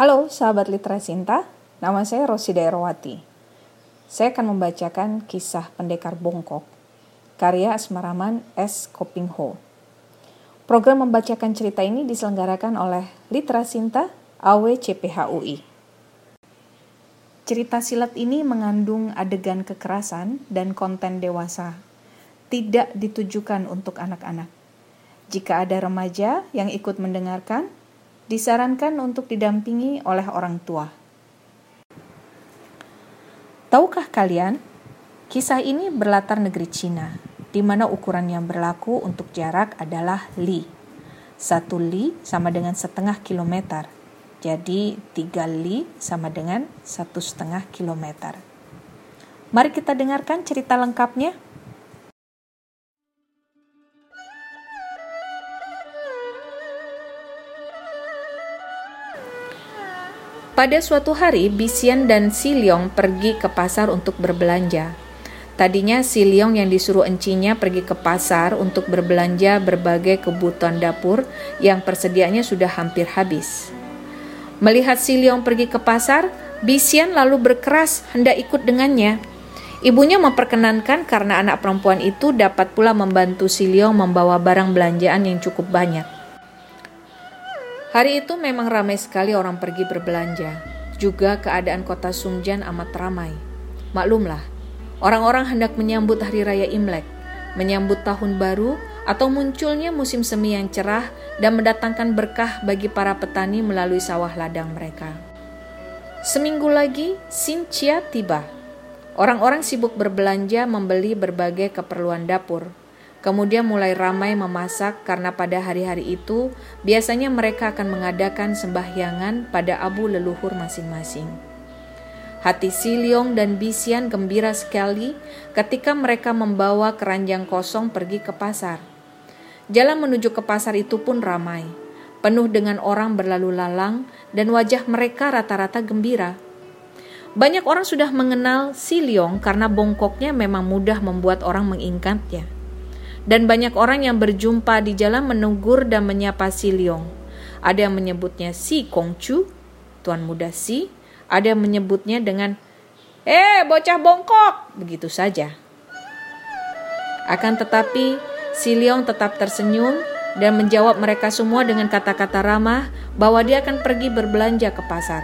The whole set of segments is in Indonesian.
Halo sahabat Literasinta, nama saya Rosida Erwati. Saya akan membacakan kisah pendekar bongkok, karya Asmaraman S. Kopingho. Program membacakan cerita ini diselenggarakan oleh Literasinta AWCPHUI. Cerita silat ini mengandung adegan kekerasan dan konten dewasa, tidak ditujukan untuk anak-anak. Jika ada remaja yang ikut mendengarkan, disarankan untuk didampingi oleh orang tua. Tahukah kalian, kisah ini berlatar negeri Cina, di mana ukuran yang berlaku untuk jarak adalah li. Satu li sama dengan setengah kilometer, jadi tiga li sama dengan satu setengah kilometer. Mari kita dengarkan cerita lengkapnya. Pada suatu hari, Bisian dan Si Leong pergi ke pasar untuk berbelanja. Tadinya Si Leong yang disuruh encinya pergi ke pasar untuk berbelanja berbagai kebutuhan dapur yang persediaannya sudah hampir habis. Melihat Si Leong pergi ke pasar, Bisian lalu berkeras hendak ikut dengannya. Ibunya memperkenankan karena anak perempuan itu dapat pula membantu Si Leong membawa barang belanjaan yang cukup banyak. Hari itu memang ramai sekali orang pergi berbelanja. Juga keadaan kota Sungjan amat ramai. Maklumlah, orang-orang hendak menyambut hari raya Imlek, menyambut tahun baru, atau munculnya musim semi yang cerah dan mendatangkan berkah bagi para petani melalui sawah ladang mereka. Seminggu lagi, Sincia tiba. Orang-orang sibuk berbelanja membeli berbagai keperluan dapur, Kemudian mulai ramai memasak karena pada hari-hari itu biasanya mereka akan mengadakan sembahyangan pada abu leluhur masing-masing. Hati Siliong dan Bisian gembira sekali ketika mereka membawa keranjang kosong pergi ke pasar. Jalan menuju ke pasar itu pun ramai, penuh dengan orang berlalu lalang dan wajah mereka rata-rata gembira. Banyak orang sudah mengenal Siliong karena bongkoknya memang mudah membuat orang mengingatnya dan banyak orang yang berjumpa di jalan menegur dan menyapa Si Leong. Ada yang menyebutnya Si Kongcu, tuan muda Si, ada yang menyebutnya dengan Eh, bocah bongkok, begitu saja. Akan tetapi, Si Leong tetap tersenyum dan menjawab mereka semua dengan kata-kata ramah bahwa dia akan pergi berbelanja ke pasar.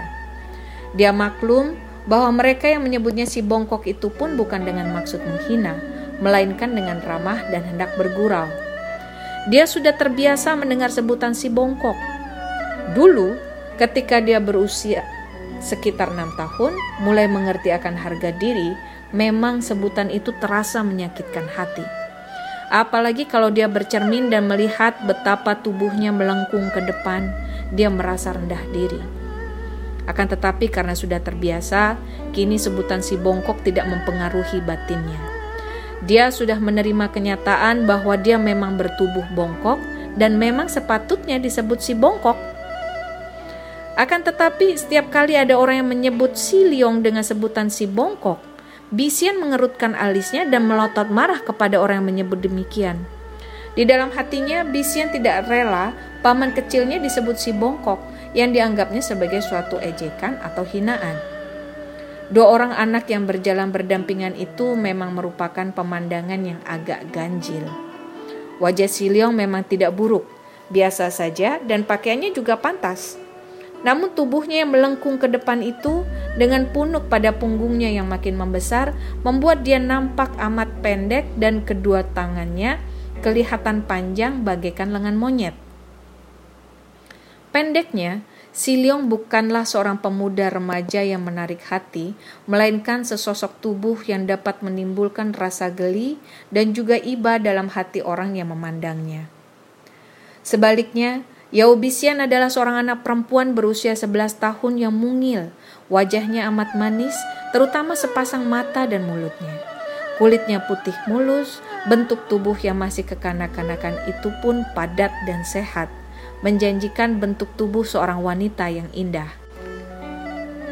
Dia maklum bahwa mereka yang menyebutnya si bongkok itu pun bukan dengan maksud menghina, melainkan dengan ramah dan hendak bergurau. Dia sudah terbiasa mendengar sebutan si bongkok. Dulu, ketika dia berusia sekitar enam tahun, mulai mengerti akan harga diri, memang sebutan itu terasa menyakitkan hati. Apalagi kalau dia bercermin dan melihat betapa tubuhnya melengkung ke depan, dia merasa rendah diri. Akan tetapi karena sudah terbiasa, kini sebutan si bongkok tidak mempengaruhi batinnya. Dia sudah menerima kenyataan bahwa dia memang bertubuh bongkok dan memang sepatutnya disebut si bongkok. Akan tetapi setiap kali ada orang yang menyebut si Liong dengan sebutan si bongkok, Bisian mengerutkan alisnya dan melotot marah kepada orang yang menyebut demikian. Di dalam hatinya, Bisian tidak rela paman kecilnya disebut si bongkok yang dianggapnya sebagai suatu ejekan atau hinaan. Dua orang anak yang berjalan berdampingan itu memang merupakan pemandangan yang agak ganjil. Wajah Siliong memang tidak buruk, biasa saja dan pakaiannya juga pantas. Namun tubuhnya yang melengkung ke depan itu dengan punuk pada punggungnya yang makin membesar membuat dia nampak amat pendek dan kedua tangannya kelihatan panjang bagaikan lengan monyet. Pendeknya, Si Leong bukanlah seorang pemuda remaja yang menarik hati, melainkan sesosok tubuh yang dapat menimbulkan rasa geli dan juga iba dalam hati orang yang memandangnya. Sebaliknya, Yao Bisian adalah seorang anak perempuan berusia 11 tahun yang mungil, wajahnya amat manis, terutama sepasang mata dan mulutnya. Kulitnya putih mulus, bentuk tubuh yang masih kekanak-kanakan itu pun padat dan sehat – menjanjikan bentuk tubuh seorang wanita yang indah.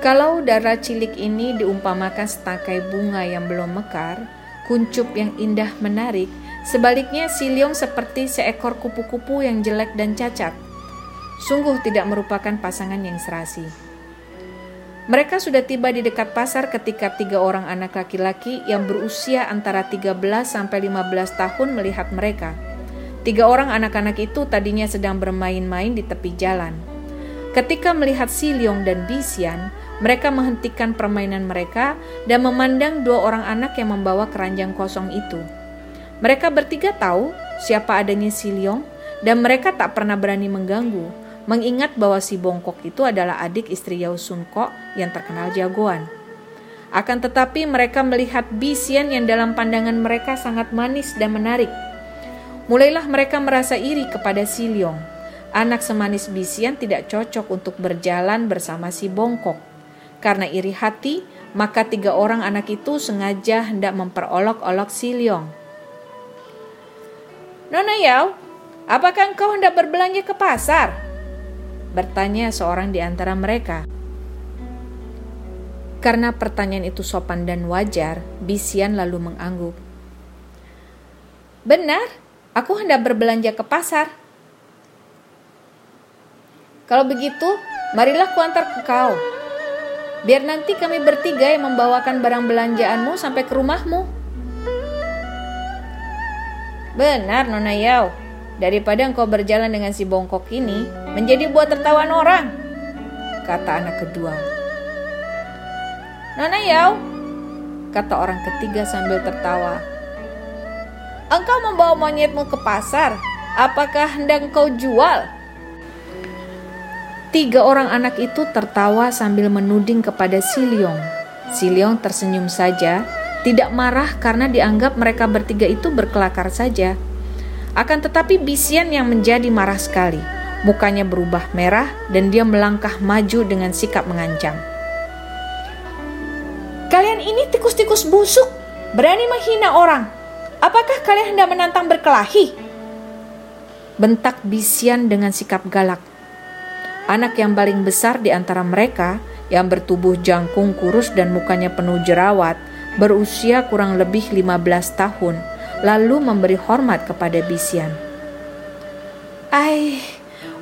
Kalau darah cilik ini diumpamakan setangkai bunga yang belum mekar, kuncup yang indah menarik, sebaliknya Siliong seperti seekor kupu-kupu yang jelek dan cacat. Sungguh tidak merupakan pasangan yang serasi. Mereka sudah tiba di dekat pasar ketika tiga orang anak laki-laki yang berusia antara 13 sampai 15 tahun melihat mereka. Tiga orang anak-anak itu tadinya sedang bermain-main di tepi jalan. Ketika melihat Siliong dan Bisian, mereka menghentikan permainan mereka dan memandang dua orang anak yang membawa keranjang kosong itu. Mereka bertiga tahu siapa adanya Siliong dan mereka tak pernah berani mengganggu mengingat bahwa si bongkok itu adalah adik istri Yao Sun Kok yang terkenal jagoan. Akan tetapi mereka melihat Bisian yang dalam pandangan mereka sangat manis dan menarik. Mulailah mereka merasa iri kepada Si Leong. Anak semanis Bisian tidak cocok untuk berjalan bersama si bongkok. Karena iri hati, maka tiga orang anak itu sengaja hendak memperolok-olok Si Leong. Nona Yao, apakah engkau hendak berbelanja ke pasar? Bertanya seorang di antara mereka. Karena pertanyaan itu sopan dan wajar, Bisian lalu mengangguk. Benar, aku hendak berbelanja ke pasar. Kalau begitu, marilah kuantar ke kau. Biar nanti kami bertiga yang membawakan barang belanjaanmu sampai ke rumahmu. Benar, Nona Yao. Daripada engkau berjalan dengan si bongkok ini, menjadi buat tertawan orang, kata anak kedua. Nona Yao, kata orang ketiga sambil tertawa. Engkau membawa monyetmu ke pasar, apakah hendak kau jual? Tiga orang anak itu tertawa sambil menuding kepada Siliong. Siliong tersenyum saja, tidak marah karena dianggap mereka bertiga itu berkelakar saja. Akan tetapi Bisian yang menjadi marah sekali. Mukanya berubah merah dan dia melangkah maju dengan sikap mengancam. Kalian ini tikus-tikus busuk, berani menghina orang. Apakah kalian hendak menantang berkelahi? Bentak Bisian dengan sikap galak. Anak yang paling besar di antara mereka, yang bertubuh jangkung kurus dan mukanya penuh jerawat, berusia kurang lebih 15 tahun, lalu memberi hormat kepada Bisian. Ai,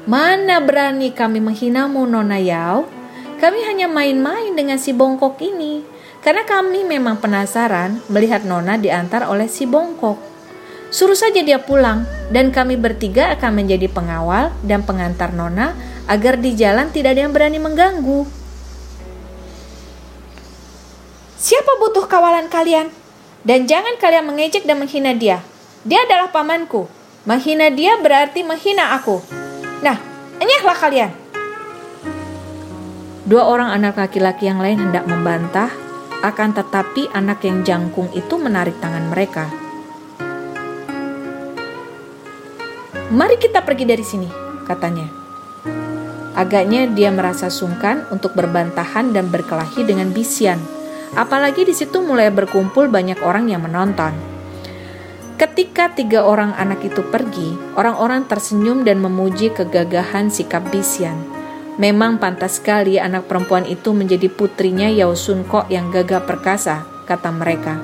Mana berani kami menghinamu Nona Yao? Kami hanya main-main dengan si bongkok ini. Karena kami memang penasaran melihat Nona diantar oleh si bongkok. Suruh saja dia pulang dan kami bertiga akan menjadi pengawal dan pengantar Nona agar di jalan tidak ada yang berani mengganggu. Siapa butuh kawalan kalian? Dan jangan kalian mengejek dan menghina dia. Dia adalah pamanku. Menghina dia berarti menghina aku. Nah, enyahlah kalian. Dua orang anak laki-laki yang lain hendak membantah, akan tetapi anak yang jangkung itu menarik tangan mereka. Mari kita pergi dari sini, katanya. Agaknya dia merasa sungkan untuk berbantahan dan berkelahi dengan Bisian. Apalagi di situ mulai berkumpul banyak orang yang menonton. Ketika tiga orang anak itu pergi, orang-orang tersenyum dan memuji kegagahan sikap Bisian. Memang pantas sekali anak perempuan itu menjadi putrinya Yao Sun Kok yang gagah perkasa, kata mereka.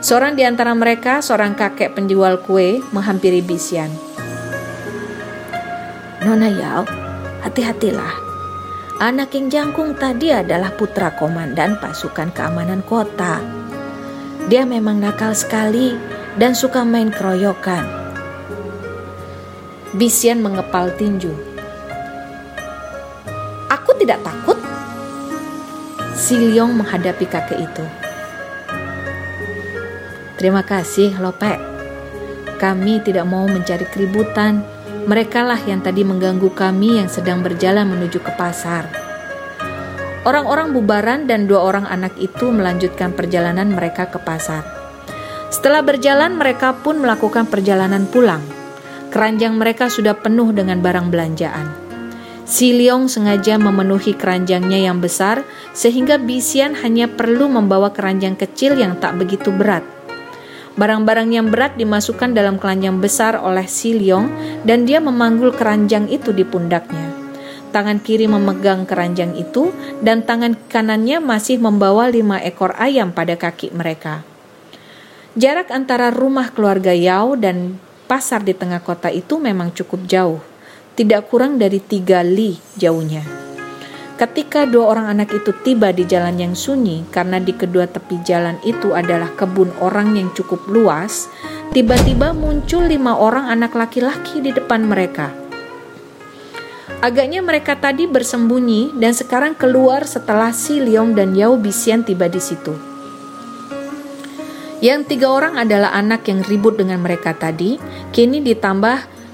Seorang di antara mereka, seorang kakek penjual kue, menghampiri Bisian. Nona Yao, hati-hatilah. Anak yang jangkung tadi adalah putra komandan pasukan keamanan kota. Dia memang nakal sekali dan suka main keroyokan. Bisian mengepal tinju. Tidak takut. Si Leong menghadapi kakek itu. Terima kasih, Lope. Kami tidak mau mencari keributan. Merekalah yang tadi mengganggu kami yang sedang berjalan menuju ke pasar. Orang-orang bubaran dan dua orang anak itu melanjutkan perjalanan mereka ke pasar. Setelah berjalan, mereka pun melakukan perjalanan pulang. Keranjang mereka sudah penuh dengan barang belanjaan. Si Leong sengaja memenuhi keranjangnya yang besar, sehingga Bisian hanya perlu membawa keranjang kecil yang tak begitu berat. Barang-barang yang berat dimasukkan dalam keranjang besar oleh Si Leong dan dia memanggul keranjang itu di pundaknya. Tangan kiri memegang keranjang itu dan tangan kanannya masih membawa lima ekor ayam pada kaki mereka. Jarak antara rumah keluarga Yao dan pasar di tengah kota itu memang cukup jauh, tidak kurang dari tiga li jauhnya. Ketika dua orang anak itu tiba di jalan yang sunyi, karena di kedua tepi jalan itu adalah kebun orang yang cukup luas, tiba-tiba muncul lima orang anak laki-laki di depan mereka. Agaknya mereka tadi bersembunyi dan sekarang keluar setelah Si Leong dan Yao Bisian tiba di situ. Yang tiga orang adalah anak yang ribut dengan mereka tadi, kini ditambah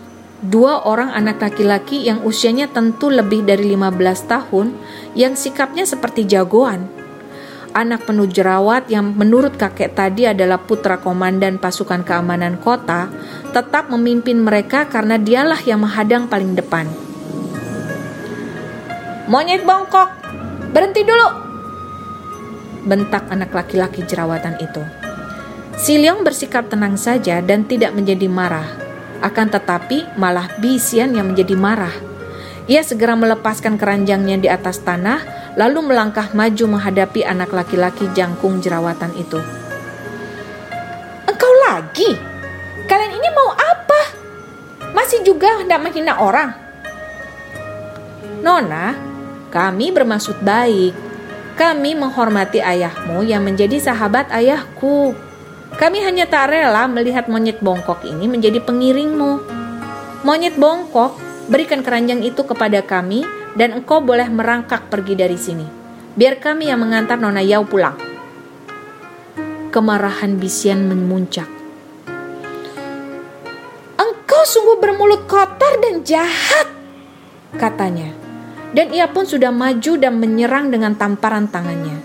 dua orang anak laki-laki yang usianya tentu lebih dari 15 tahun yang sikapnya seperti jagoan. Anak penuh jerawat yang menurut kakek tadi adalah putra komandan pasukan keamanan kota tetap memimpin mereka karena dialah yang menghadang paling depan. Monyet bongkok, berhenti dulu! Bentak anak laki-laki jerawatan itu. Si Leong bersikap tenang saja dan tidak menjadi marah akan tetapi malah Bisian yang menjadi marah. Ia segera melepaskan keranjangnya di atas tanah, lalu melangkah maju menghadapi anak laki-laki jangkung jerawatan itu. Engkau lagi? Kalian ini mau apa? Masih juga hendak menghina orang? Nona, kami bermaksud baik. Kami menghormati ayahmu yang menjadi sahabat ayahku. Kami hanya tak rela melihat monyet bongkok ini menjadi pengiringmu. Monyet bongkok, berikan keranjang itu kepada kami dan engkau boleh merangkak pergi dari sini. Biar kami yang mengantar Nona Yao pulang. Kemarahan Bisian memuncak. Engkau sungguh bermulut kotor dan jahat, katanya. Dan ia pun sudah maju dan menyerang dengan tamparan tangannya.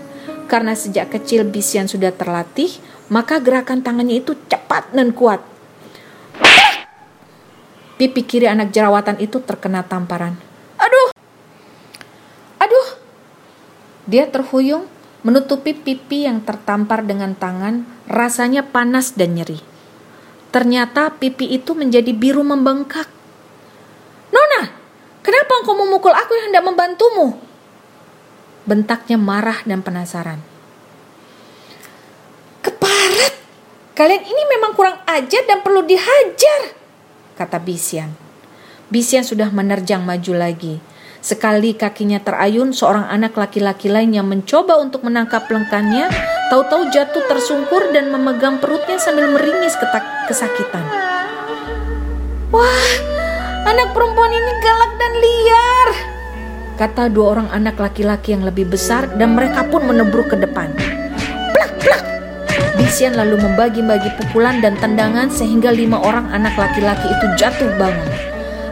Karena sejak kecil Bisian sudah terlatih maka gerakan tangannya itu cepat dan kuat. Pipi kiri anak jerawatan itu terkena tamparan. Aduh! Aduh! Dia terhuyung menutupi pipi yang tertampar dengan tangan, rasanya panas dan nyeri. Ternyata pipi itu menjadi biru membengkak. Nona, kenapa engkau memukul aku yang hendak membantumu? Bentaknya marah dan penasaran. Kalian ini memang kurang ajar dan perlu dihajar, kata Bisian. Bisian sudah menerjang maju lagi. Sekali kakinya terayun, seorang anak laki-laki lain yang mencoba untuk menangkap lengkannya, tahu-tahu jatuh tersungkur dan memegang perutnya sambil meringis kesakitan. Wah, anak perempuan ini galak dan liar, kata dua orang anak laki-laki yang lebih besar dan mereka pun menebruk ke depan. Bisian lalu membagi-bagi pukulan dan tendangan sehingga lima orang anak laki-laki itu jatuh bangun.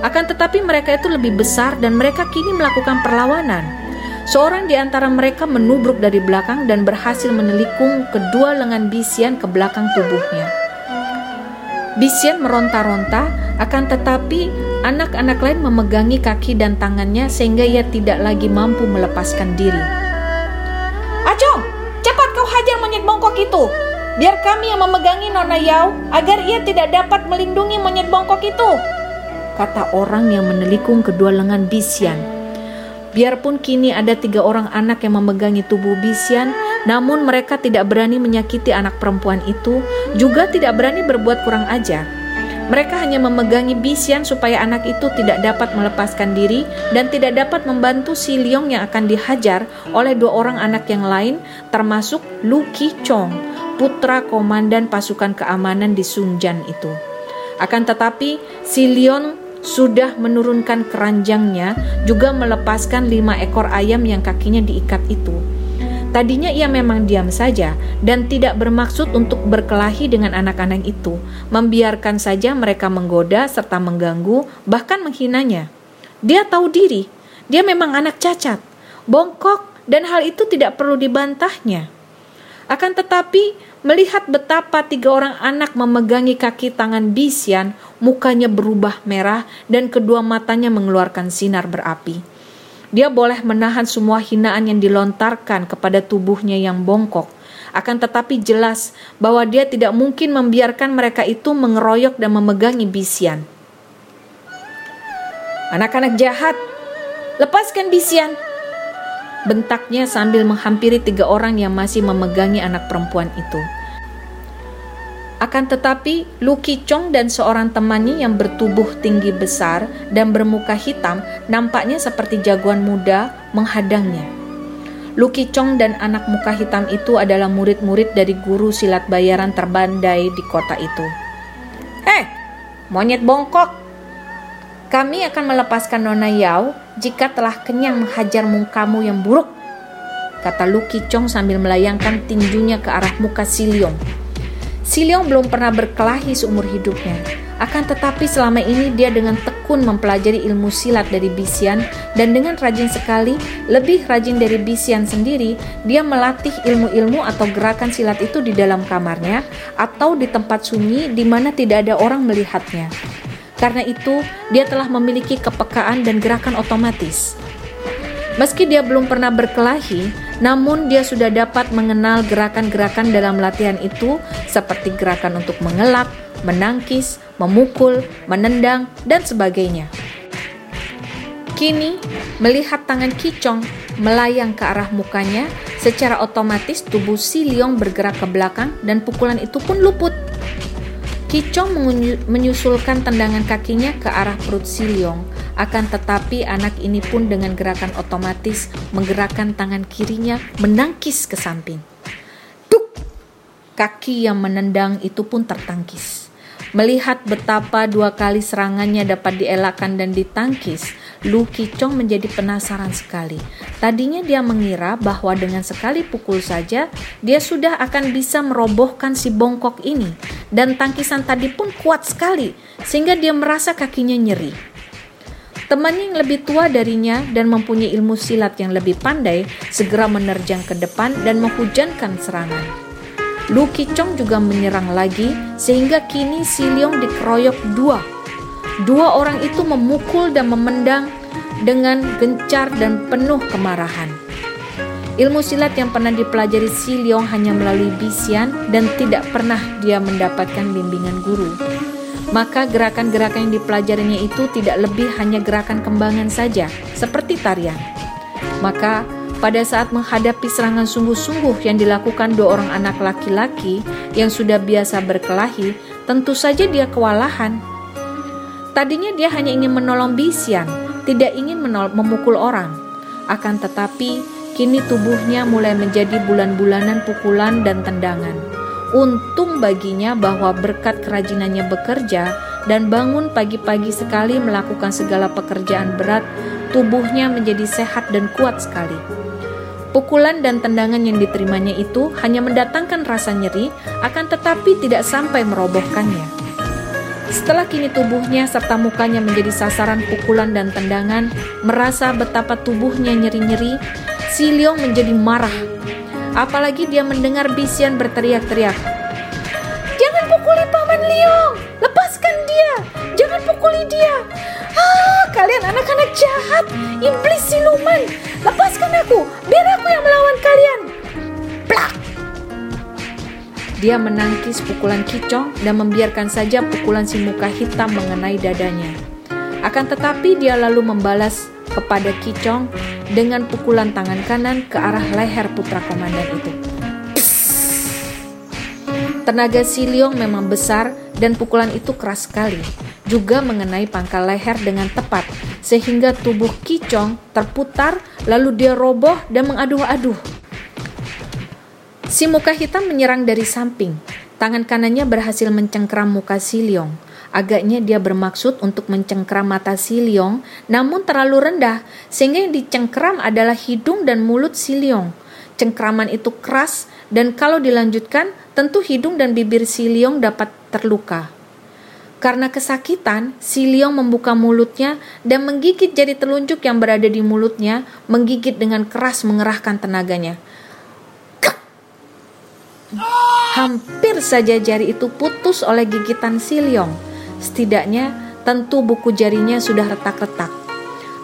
Akan tetapi mereka itu lebih besar dan mereka kini melakukan perlawanan. Seorang di antara mereka menubruk dari belakang dan berhasil menelikung kedua lengan Bisian ke belakang tubuhnya. Bisian meronta-ronta, akan tetapi anak-anak lain memegangi kaki dan tangannya sehingga ia tidak lagi mampu melepaskan diri. Acong, cepat kau hajar monyet bongkok itu, Biar kami yang memegangi Nona Yao agar ia tidak dapat melindungi monyet bongkok itu. Kata orang yang menelikung kedua lengan Bisian. Biarpun kini ada tiga orang anak yang memegangi tubuh Bisian, namun mereka tidak berani menyakiti anak perempuan itu, juga tidak berani berbuat kurang ajar. Mereka hanya memegangi Bisian supaya anak itu tidak dapat melepaskan diri dan tidak dapat membantu si Leong yang akan dihajar oleh dua orang anak yang lain, termasuk Lu Ki Chong putra komandan pasukan keamanan di Sunjan itu. Akan tetapi, si Leon sudah menurunkan keranjangnya, juga melepaskan lima ekor ayam yang kakinya diikat itu. Tadinya ia memang diam saja dan tidak bermaksud untuk berkelahi dengan anak-anak itu, membiarkan saja mereka menggoda serta mengganggu, bahkan menghinanya. Dia tahu diri, dia memang anak cacat, bongkok, dan hal itu tidak perlu dibantahnya. Akan tetapi, melihat betapa tiga orang anak memegangi kaki tangan Bisian, mukanya berubah merah dan kedua matanya mengeluarkan sinar berapi. Dia boleh menahan semua hinaan yang dilontarkan kepada tubuhnya yang bongkok, akan tetapi jelas bahwa dia tidak mungkin membiarkan mereka itu mengeroyok dan memegangi Bisian. Anak-anak jahat, lepaskan Bisian, bentaknya sambil menghampiri tiga orang yang masih memegangi anak perempuan itu. Akan tetapi, Lu Chong dan seorang temannya yang bertubuh tinggi besar dan bermuka hitam nampaknya seperti jagoan muda menghadangnya. Lu Chong dan anak muka hitam itu adalah murid-murid dari guru silat bayaran terbandai di kota itu. Hei, monyet bongkok! Kami akan melepaskan Nona Yao jika telah kenyang menghajar mukamu yang buruk, kata Lu Chong sambil melayangkan tinjunya ke arah muka Siliong. Siliong belum pernah berkelahi seumur hidupnya. Akan tetapi selama ini dia dengan tekun mempelajari ilmu silat dari Bisian dan dengan rajin sekali, lebih rajin dari Bisian sendiri, dia melatih ilmu-ilmu atau gerakan silat itu di dalam kamarnya atau di tempat sunyi di mana tidak ada orang melihatnya. Karena itu, dia telah memiliki kepekaan dan gerakan otomatis. Meski dia belum pernah berkelahi, namun dia sudah dapat mengenal gerakan-gerakan dalam latihan itu seperti gerakan untuk mengelak, menangkis, memukul, menendang, dan sebagainya. Kini, melihat tangan Kicong melayang ke arah mukanya, secara otomatis tubuh Si Leong bergerak ke belakang dan pukulan itu pun luput. Kicong menyusulkan tendangan kakinya ke arah perut Si Leong akan tetapi anak ini pun dengan gerakan otomatis menggerakkan tangan kirinya menangkis ke samping. Duk! Kaki yang menendang itu pun tertangkis. Melihat betapa dua kali serangannya dapat dielakkan dan ditangkis, Lu Kicong menjadi penasaran sekali. Tadinya dia mengira bahwa dengan sekali pukul saja, dia sudah akan bisa merobohkan si bongkok ini. Dan tangkisan tadi pun kuat sekali, sehingga dia merasa kakinya nyeri. Temannya yang lebih tua darinya dan mempunyai ilmu silat yang lebih pandai segera menerjang ke depan dan menghujankan serangan. Lu Kicong juga menyerang lagi sehingga kini Si Leong dikeroyok dua. Dua orang itu memukul dan memendang dengan gencar dan penuh kemarahan. Ilmu silat yang pernah dipelajari Si Leong hanya melalui bisian dan tidak pernah dia mendapatkan bimbingan guru maka gerakan-gerakan yang dipelajarinya itu tidak lebih hanya gerakan kembangan saja, seperti tarian. Maka, pada saat menghadapi serangan sungguh-sungguh yang dilakukan dua orang anak laki-laki yang sudah biasa berkelahi, tentu saja dia kewalahan. Tadinya dia hanya ingin menolong Bisian, tidak ingin memukul orang. Akan tetapi, kini tubuhnya mulai menjadi bulan-bulanan pukulan dan tendangan. Untung baginya bahwa berkat kerajinannya bekerja dan bangun pagi-pagi sekali melakukan segala pekerjaan berat, tubuhnya menjadi sehat dan kuat sekali. Pukulan dan tendangan yang diterimanya itu hanya mendatangkan rasa nyeri, akan tetapi tidak sampai merobohkannya. Setelah kini tubuhnya serta mukanya menjadi sasaran pukulan dan tendangan, merasa betapa tubuhnya nyeri-nyeri, Si Leong menjadi marah Apalagi dia mendengar Bisian berteriak-teriak. Jangan pukuli Paman Liong! Lepaskan dia! Jangan pukuli dia! Ah, kalian anak-anak jahat! Iblis siluman! Lepaskan aku! Biar aku yang melawan kalian! Plak! Dia menangkis pukulan Kicong dan membiarkan saja pukulan si muka hitam mengenai dadanya. Akan tetapi dia lalu membalas kepada Kicong dengan pukulan tangan kanan ke arah leher putra komandan itu. Tenaga Siliong memang besar dan pukulan itu keras sekali, juga mengenai pangkal leher dengan tepat, sehingga tubuh Kicong terputar lalu dia roboh dan mengaduh-aduh. Si muka hitam menyerang dari samping. Tangan kanannya berhasil mencengkeram muka Siliong. Agaknya dia bermaksud untuk mencengkram mata si Leong, namun terlalu rendah, sehingga yang dicengkram adalah hidung dan mulut si Leong. Cengkraman itu keras, dan kalau dilanjutkan, tentu hidung dan bibir si Leong dapat terluka. Karena kesakitan, si Leong membuka mulutnya dan menggigit jari telunjuk yang berada di mulutnya, menggigit dengan keras mengerahkan tenaganya. Hampir saja jari itu putus oleh gigitan si Leong. Setidaknya tentu buku jarinya sudah retak-retak.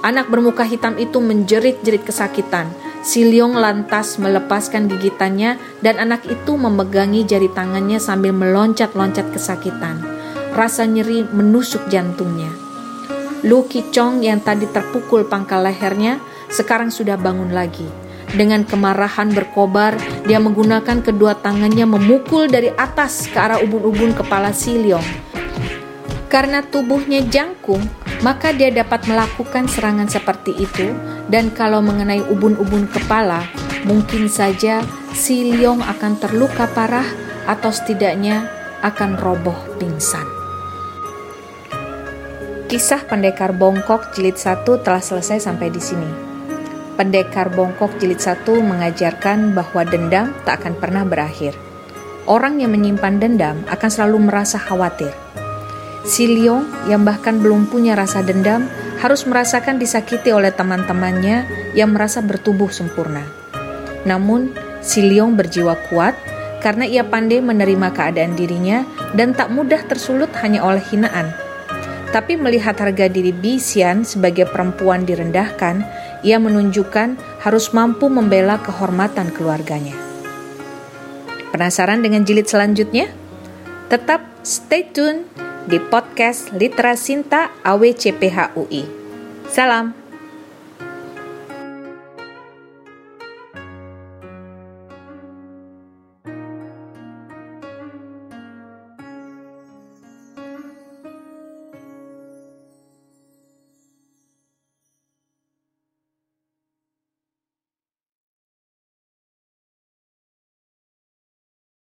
Anak bermuka hitam itu menjerit-jerit kesakitan. Si Leong lantas melepaskan gigitannya dan anak itu memegangi jari tangannya sambil meloncat-loncat kesakitan. Rasa nyeri menusuk jantungnya. Lu Kicong yang tadi terpukul pangkal lehernya sekarang sudah bangun lagi. Dengan kemarahan berkobar, dia menggunakan kedua tangannya memukul dari atas ke arah ubun-ubun kepala Si Leong. Karena tubuhnya jangkung, maka dia dapat melakukan serangan seperti itu dan kalau mengenai ubun-ubun kepala, mungkin saja Si Leong akan terluka parah atau setidaknya akan roboh pingsan. Kisah Pendekar Bongkok jilid 1 telah selesai sampai di sini. Pendekar Bongkok Jilid 1 mengajarkan bahwa dendam tak akan pernah berakhir. Orang yang menyimpan dendam akan selalu merasa khawatir. Si Leong yang bahkan belum punya rasa dendam harus merasakan disakiti oleh teman-temannya yang merasa bertubuh sempurna. Namun, si Leong berjiwa kuat karena ia pandai menerima keadaan dirinya dan tak mudah tersulut hanya oleh hinaan. Tapi melihat harga diri Bisian sebagai perempuan direndahkan, ia menunjukkan harus mampu membela kehormatan keluarganya. Penasaran dengan jilid selanjutnya? Tetap stay tune di podcast Literasinta AWCPHUI. Salam.